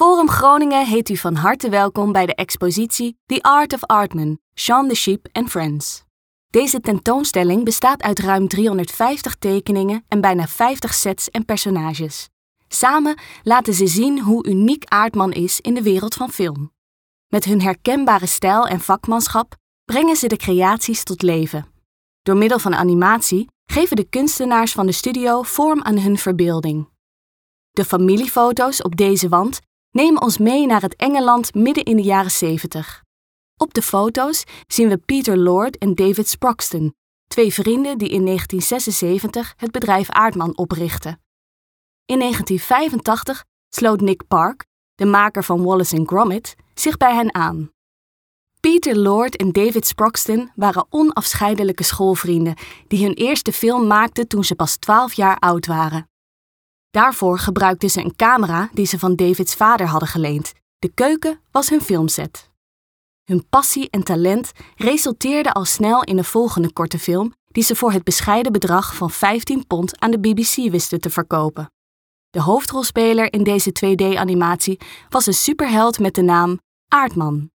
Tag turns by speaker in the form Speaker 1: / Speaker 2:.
Speaker 1: Forum Groningen heet u van harte welkom bij de expositie The Art of Artman, Sean the Sheep and Friends. Deze tentoonstelling bestaat uit ruim 350 tekeningen en bijna 50 sets en personages. Samen laten ze zien hoe uniek Aardman is in de wereld van film. Met hun herkenbare stijl en vakmanschap brengen ze de creaties tot leven. Door middel van animatie geven de kunstenaars van de studio vorm aan hun verbeelding. De familiefoto's op deze wand nemen ons mee naar het Engeland midden in de jaren 70. Op de foto's zien we Peter Lord en David Sproxton, twee vrienden die in 1976 het bedrijf Aardman oprichtten. In 1985 sloot Nick Park, de maker van Wallace Gromit, zich bij hen aan. Peter Lord en David Sproxton waren onafscheidelijke schoolvrienden die hun eerste film maakten toen ze pas 12 jaar oud waren. Daarvoor gebruikten ze een camera die ze van Davids vader hadden geleend. De keuken was hun filmset. Hun passie en talent resulteerde al snel in een volgende korte film die ze voor het bescheiden bedrag van 15 pond aan de BBC wisten te verkopen. De hoofdrolspeler in deze 2D-animatie was een superheld met de naam Aardman.